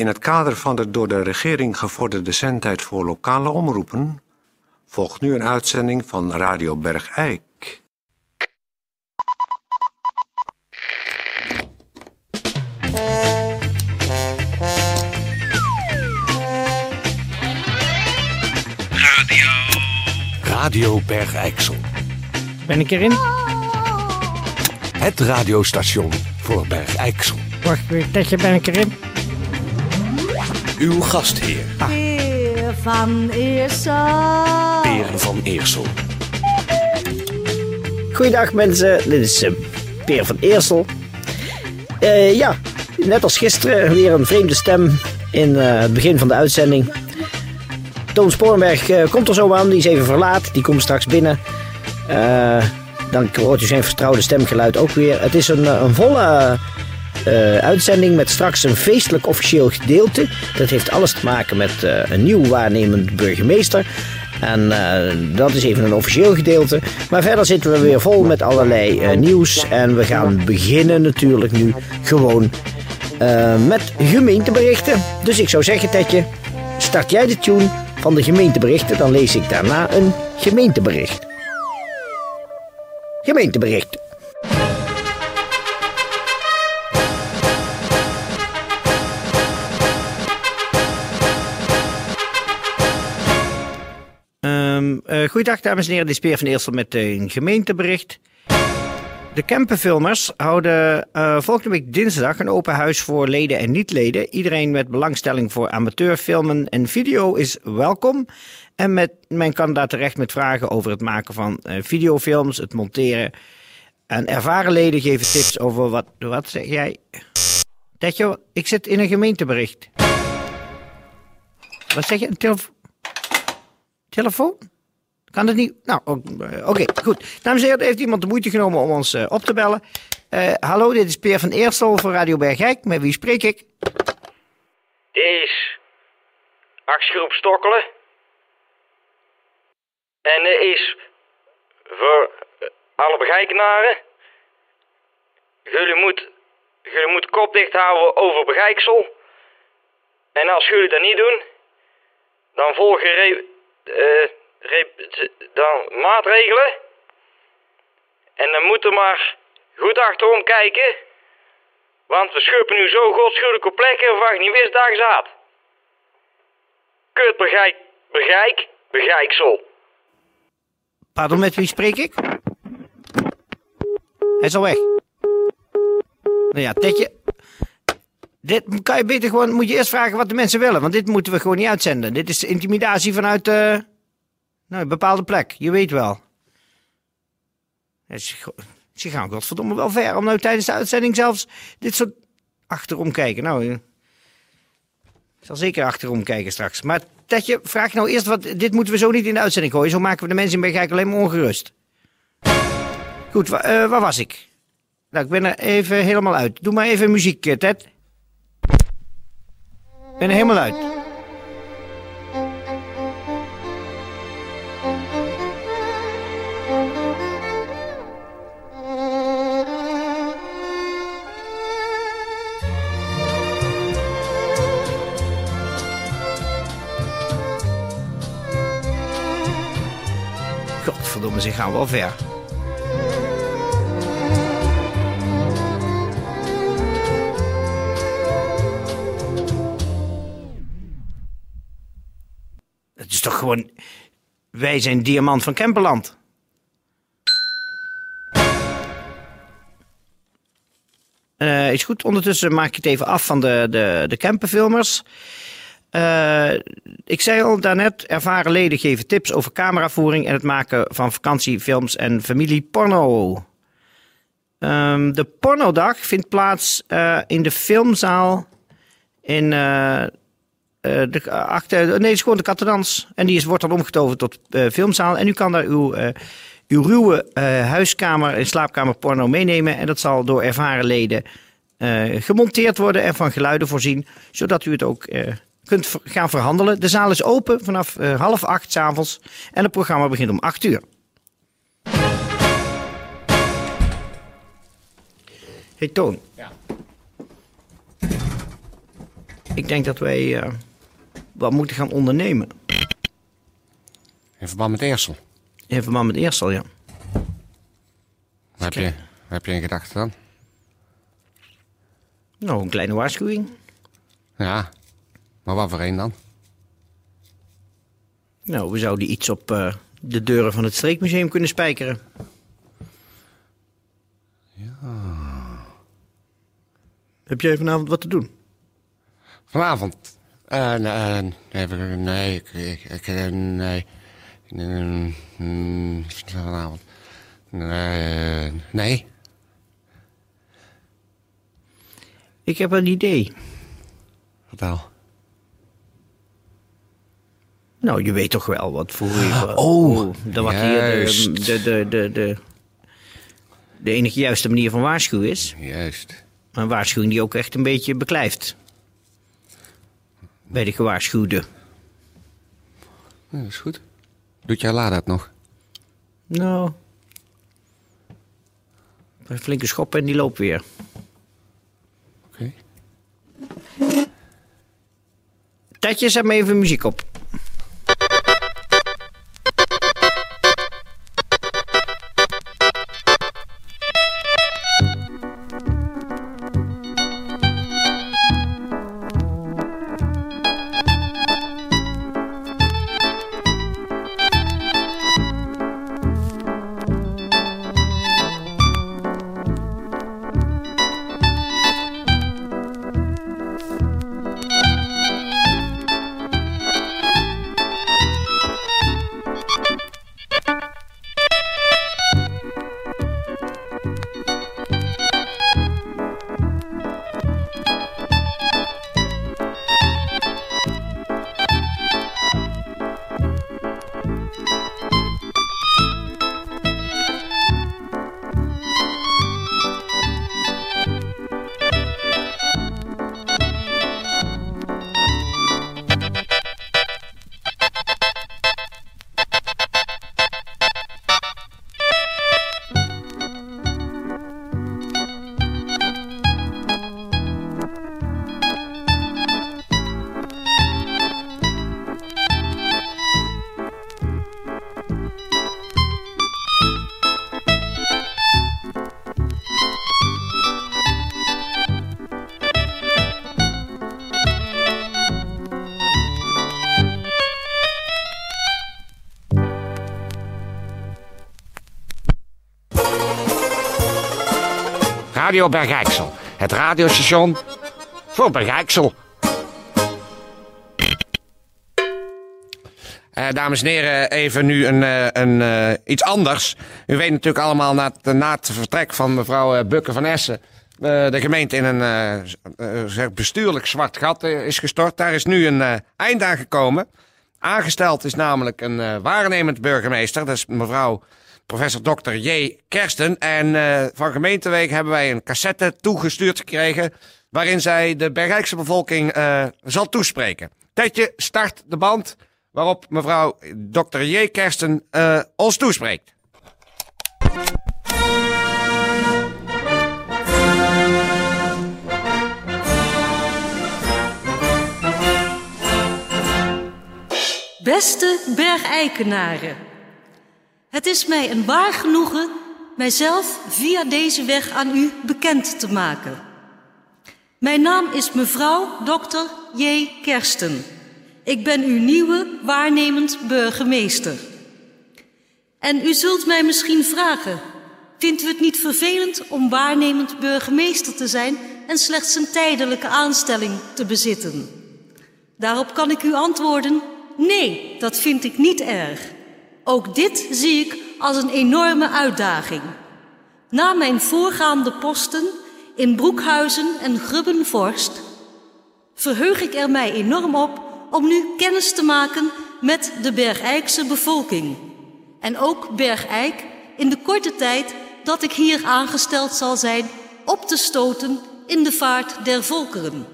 In het kader van de door de regering gevorderde zendtijd voor lokale omroepen volgt nu een uitzending van Radio Bergijk. Radio Bergijksel. Ben ik erin? Het radiostation voor Bergijksel. Wacht, weer, Tetje, ben ik erin? Uw gastheer, Peer van Eersel. Peer van Eersel. Goeiedag mensen, dit is eh, Peer van Eersel. Eh, ja, net als gisteren weer een vreemde stem in eh, het begin van de uitzending. Toon Sporenberg komt er zo aan, die is even verlaat, die komt straks binnen. Eh, dan hoort u zijn vertrouwde stemgeluid ook weer. Het is een, een volle eh, uitzending met straks een feestelijk officieel gedeelte. Dat heeft alles te maken met eh, een nieuw waarnemend burgemeester. En eh, dat is even een officieel gedeelte. Maar verder zitten we weer vol met allerlei nieuws. En we gaan beginnen natuurlijk nu gewoon met gemeenteberichten. Dus ik zou zeggen, Tetje, start jij de tune van de gemeenteberichten. Dan lees ik daarna een gemeentebericht. Gemeentebericht. Ehm eh, goeiedag dames en heren, dit is Peer van Eersel met een gemeentebericht. De Kempenfilmers houden eh, volgende week dinsdag een open huis voor leden en niet-leden. Iedereen met belangstelling voor amateurfilmen en video is welkom. En met, men kan daar terecht met vragen over het maken van eh, videofilms, het monteren. En ervaren leden geven tips over wat... Wat zeg jij? Tetje, ik zit in een gemeentebericht. Wat zeg je? Een? Telefoon? Kan het niet? Nou, eh, oké, goed. Dames en heren, heeft iemand de moeite genomen om ons eh, op te bellen. Eh, hallo, dit is Peer van Eersel van Radio Bergijk. Met wie spreek ik? Dit is actiegroep Stokkelen. En dit is voor alle begijkenaren. Jullie moet, jullie moet kop dicht houden over begijksel. En als jullie dat niet doen, dan volgen t- dan maatregelen. En dan moet er maar goed achterom kijken. Want we schuppen nu zo godschuwelijke plekken waar je niet wist je zat. Kut begijk, begijk, begijksel. Pardon, met wie spreek ik? Hij is al weg. Nou ja, Tetje. Dit kan je beter gewoon, moet je eerst vragen wat de mensen willen. Want dit moeten we gewoon niet uitzenden. Dit is intimidatie vanuit eh, nou, een bepaalde plek. Je weet wel. Ze gaan godverdomme wel ver om nou tijdens de uitzending zelfs dit soort achterom kijken. Nou, eh, ik zal zeker achterom kijken straks. Maar Tetje, vraag nou eerst wat. Dit moeten we zo niet in de uitzending gooien. Zo maken we de mensen in Bergijk alleen maar ongerust. Goed, eh, waar was ik? Nou, ik ben er even helemaal uit. Doe maar even muziek, eh, Ted. Ik ben er helemaal uit. Godverdomme, ze gaan wel ver. Het is toch gewoon... Wij zijn diamant van Kemperland. Eh, is goed, ondertussen maak ik het even af van de, de, de Kempenfilmers. Eh, ik zei al daarnet, ervaren leden geven tips over cameravoering en het maken van vakantiefilms en familieporno. Ehm, de pornodag vindt plaats eh, in de filmzaal in eh, de, achter, nee, het is gewoon de Kattenans. En die is, wordt dan omgetoverd tot filmzaal. En u kan daar uw, uw ruwe huiskamer en slaapkamer porno meenemen. En dat zal door ervaren leden gemonteerd worden en van geluiden voorzien. Zodat u het ook kunt gaan verhandelen. De zaal is open vanaf eh, half acht 's avonds. En het programma begint om acht uur. Hey Toon. ik denk dat wij eh, wat moeten gaan ondernemen. In verband met Eersel. In verband met Eersel, ja. Wat heb je, heb je in gedachten dan? Nou, een kleine waarschuwing. Ja. Maar wat voor een dan? Nou, we zouden iets op eh, de deuren van het Streekmuseum kunnen spijkeren. Heb jij vanavond wat te doen? Vanavond? Eh, nee, nee, nee, ik, nee. Mm, Vanavond. Nee, nee. Ik heb een idee. Vertel. Nou, je weet toch wel wat voor je... oh, dat wat hier de, de, de, de, de, enige juiste manier van waarschuwen is. Juist. Maar een waarschuwing die ook echt een beetje beklijft. Bij de gewaarschuwde. Ja, dat is goed. Doet jij La dat nog? Nou. Een flinke schop en die loopt weer. Oké. Tetje, zet me even muziek op. Radio Bergijksel. Het radiostation voor Bergijksel. Eh, dames en heren, even nu een, eh, een, eh, iets anders. U weet natuurlijk allemaal na het, na het vertrek van mevrouw Bukke van Essen... de gemeente in een zeg bestuurlijk zwart gat is gestort. Daar is nu een eind aan gekomen. Aangesteld is namelijk een waarnemend burgemeester. Dat is mevrouw professor Dr. J. Kersten. En eh, van gemeenteweek hebben wij een cassette toegestuurd gekregen... waarin zij de Bergijkse bevolking eh, zal toespreken. Tetje, start de band waarop mevrouw Dr. J. Kersten eh, ons toespreekt. Beste bergeikenaren, het is mij een waar genoegen mijzelf via deze weg aan u bekend te maken. Mijn naam is mevrouw Dr. J. Kersten. Ik ben uw nieuwe waarnemend burgemeester. En u zult mij misschien vragen: vindt u het niet vervelend om waarnemend burgemeester te zijn en slechts een tijdelijke aanstelling te bezitten? Daarop kan ik u antwoorden: nee, dat vind ik niet erg. Ook dit zie ik als een enorme uitdaging. Na mijn voorgaande posten in Broekhuizen en Grubbenvorst verheug ik er mij enorm op om nu kennis te maken met de Bergijkse bevolking. En ook Bergijk in de korte tijd dat ik hier aangesteld zal zijn op te stoten in de vaart der volkeren.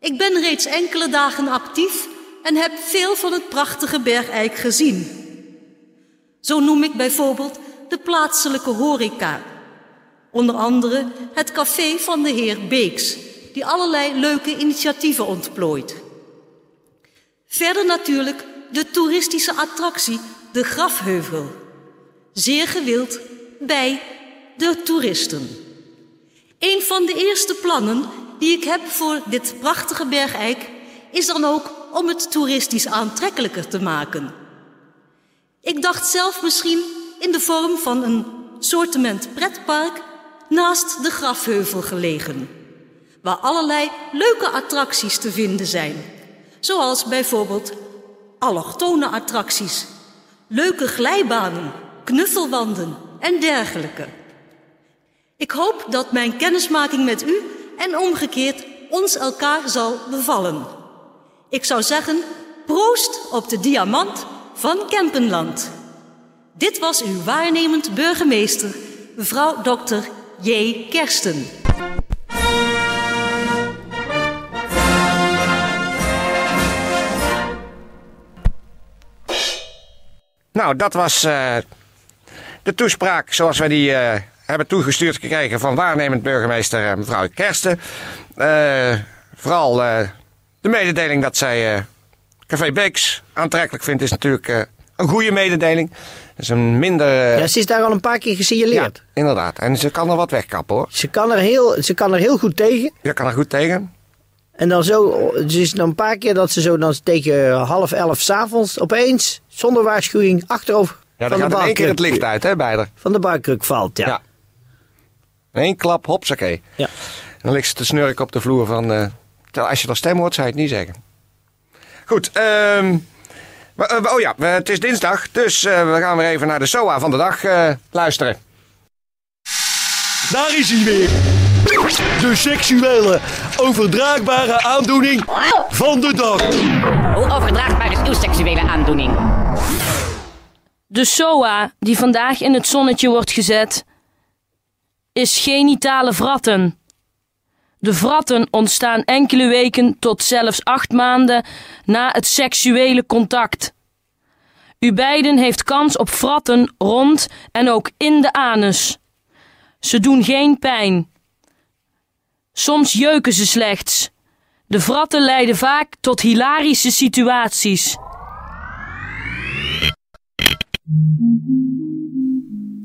Ik ben reeds enkele dagen actief en heb veel van het prachtige Bergijk gezien. Zo noem ik bijvoorbeeld de plaatselijke horeca. Onder andere het café van de heer Beeks, die allerlei leuke initiatieven ontplooit. Verder natuurlijk de toeristische attractie de Grafheuvel. Zeer gewild bij de toeristen. Een van de eerste plannen die ik heb voor dit prachtige bergijk is dan ook om het toeristisch aantrekkelijker te maken. Ik dacht zelf misschien in de vorm van een soortement pretpark naast de grafheuvel gelegen, waar allerlei leuke attracties te vinden zijn, zoals bijvoorbeeld allochtone attracties, leuke glijbanen, knuffelwanden en dergelijke. Ik hoop dat mijn kennismaking met u en omgekeerd ons elkaar zal bevallen. Ik zou zeggen, proost op de diamant van Kempenland. Dit was uw waarnemend burgemeester, mevrouw Dr. J. Kersten. Nou, dat was eh, de toespraak zoals wij die eh, hebben toegestuurd gekregen van waarnemend burgemeester eh, mevrouw Kersten. Vooral de mededeling dat zij Café Beeks aantrekkelijk vindt is natuurlijk eh, een goede mededeling. Dat is een minder... eh, Ja, ze is daar al een paar keer gesignaleerd. ja, inderdaad. En ze kan er wat wegkappen hoor. Ze, kan er heel, ze kan er heel goed tegen. Je kan er goed tegen. En dan zo, het is dan een paar keer dat ze zo dan tegen half elf s'avonds opeens, zonder waarschuwing, achterover Ja, van, dan de gaat in één keer het licht uit hè, bij haar. van de barkruk valt. Ja. Ja. In één klap, hopsakee. Ja. En dan ligt ze te snurken op de vloer van... eh, als je er stem hoort, zou je het niet zeggen. Goed, ehm... maar, eh, oh ja, het is dinsdag, dus eh, we gaan weer even naar de SOA van de dag eh, luisteren. Daar is hij weer. De seksuele overdraagbare aandoening van de dag. Hoe overdraagbaar is uw seksuele aandoening? De SOA, die vandaag in het zonnetje wordt gezet, is genitale vratten. De vratten ontstaan enkele weken tot zelfs acht maanden na het seksuele contact. U beiden heeft kans op vratten rond en ook in de anus. Ze doen geen pijn. Soms jeuken ze slechts. De vratten leiden vaak tot hilarische situaties.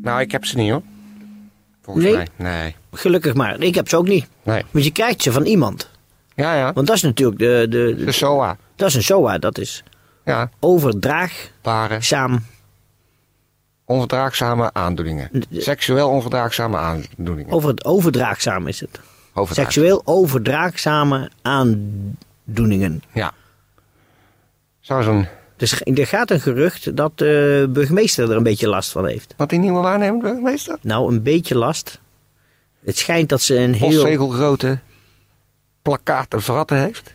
Nou, ik heb ze niet hoor. Volgens Nee? mij. Nee. Gelukkig maar. Ik heb ze ook niet. Nee. Want je krijgt ze van iemand. Ja, ja. Want dat is natuurlijk de, de, De SOA. dat is een SOA. Dat is Ja. overdraagzaam. Baren. Onverdraagzame aandoeningen. Seksueel onverdraagzame aandoeningen. Over het overdraagzaam is het. Overdraag- Seksueel overdraagzame aandoeningen. Ja. Zou zo'n... Dus er gaat een gerucht dat de burgemeester er een beetje last van heeft. Wat die nieuwe waarnemend burgemeester? Nou, een beetje last. Het schijnt dat ze een heel... Postzegelgrote plakkaten verratten heeft.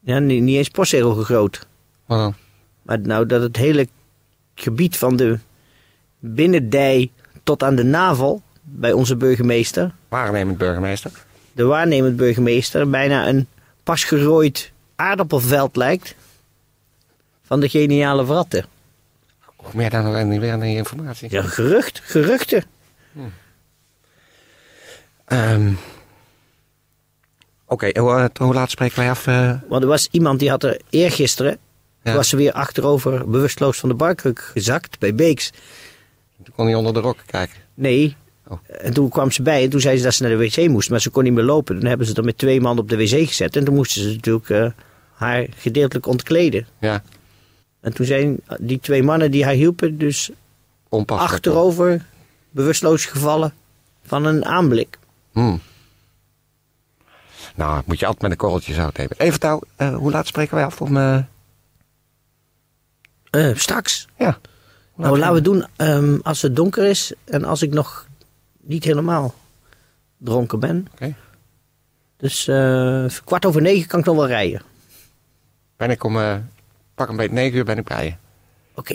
Ja, niet, niet eens postzegel groot. Wat dan? Maar nou, dat het hele gebied van de binnendij tot aan de navel bij onze burgemeester, Waarnemend burgemeester. de waarnemend burgemeester, bijna een pas gerooid aardappelveld lijkt. Van de geniale vratten. Of meer dan alleen weer die informatie. Ja, gerucht, geruchten. Ehm, Oké, hoe, hoe laat spreken wij af? eh? Want er was iemand die had er eergisteren, Ja. was ze weer achterover bewusteloos van de barkruk gezakt bij Beeks. Toen kon hij onder de rokken kijken. Nee. Oh. En toen kwam ze bij en toen zei ze dat ze naar de wc moest, maar ze kon niet meer lopen. Toen hebben ze er met twee man op de wc gezet en toen moesten ze natuurlijk eh, haar gedeeltelijk ontkleden. Ja, En toen zijn die twee mannen die haar hielpen dus onpasselijk. achterover bewusteloos gevallen van een aanblik. Hmm. Nou, moet je altijd met een korreltje zout hebben. Even touw, eh, hoe laat spreken wij af om... Eh, straks. ja. Nou, laten we doen ehm, als het donker is en als ik nog niet helemaal dronken ben. Oké. Dus kwart over negen kan ik nog wel rijden. Ben ik om... pak een beetje negen uur ben ik bij je. Oké.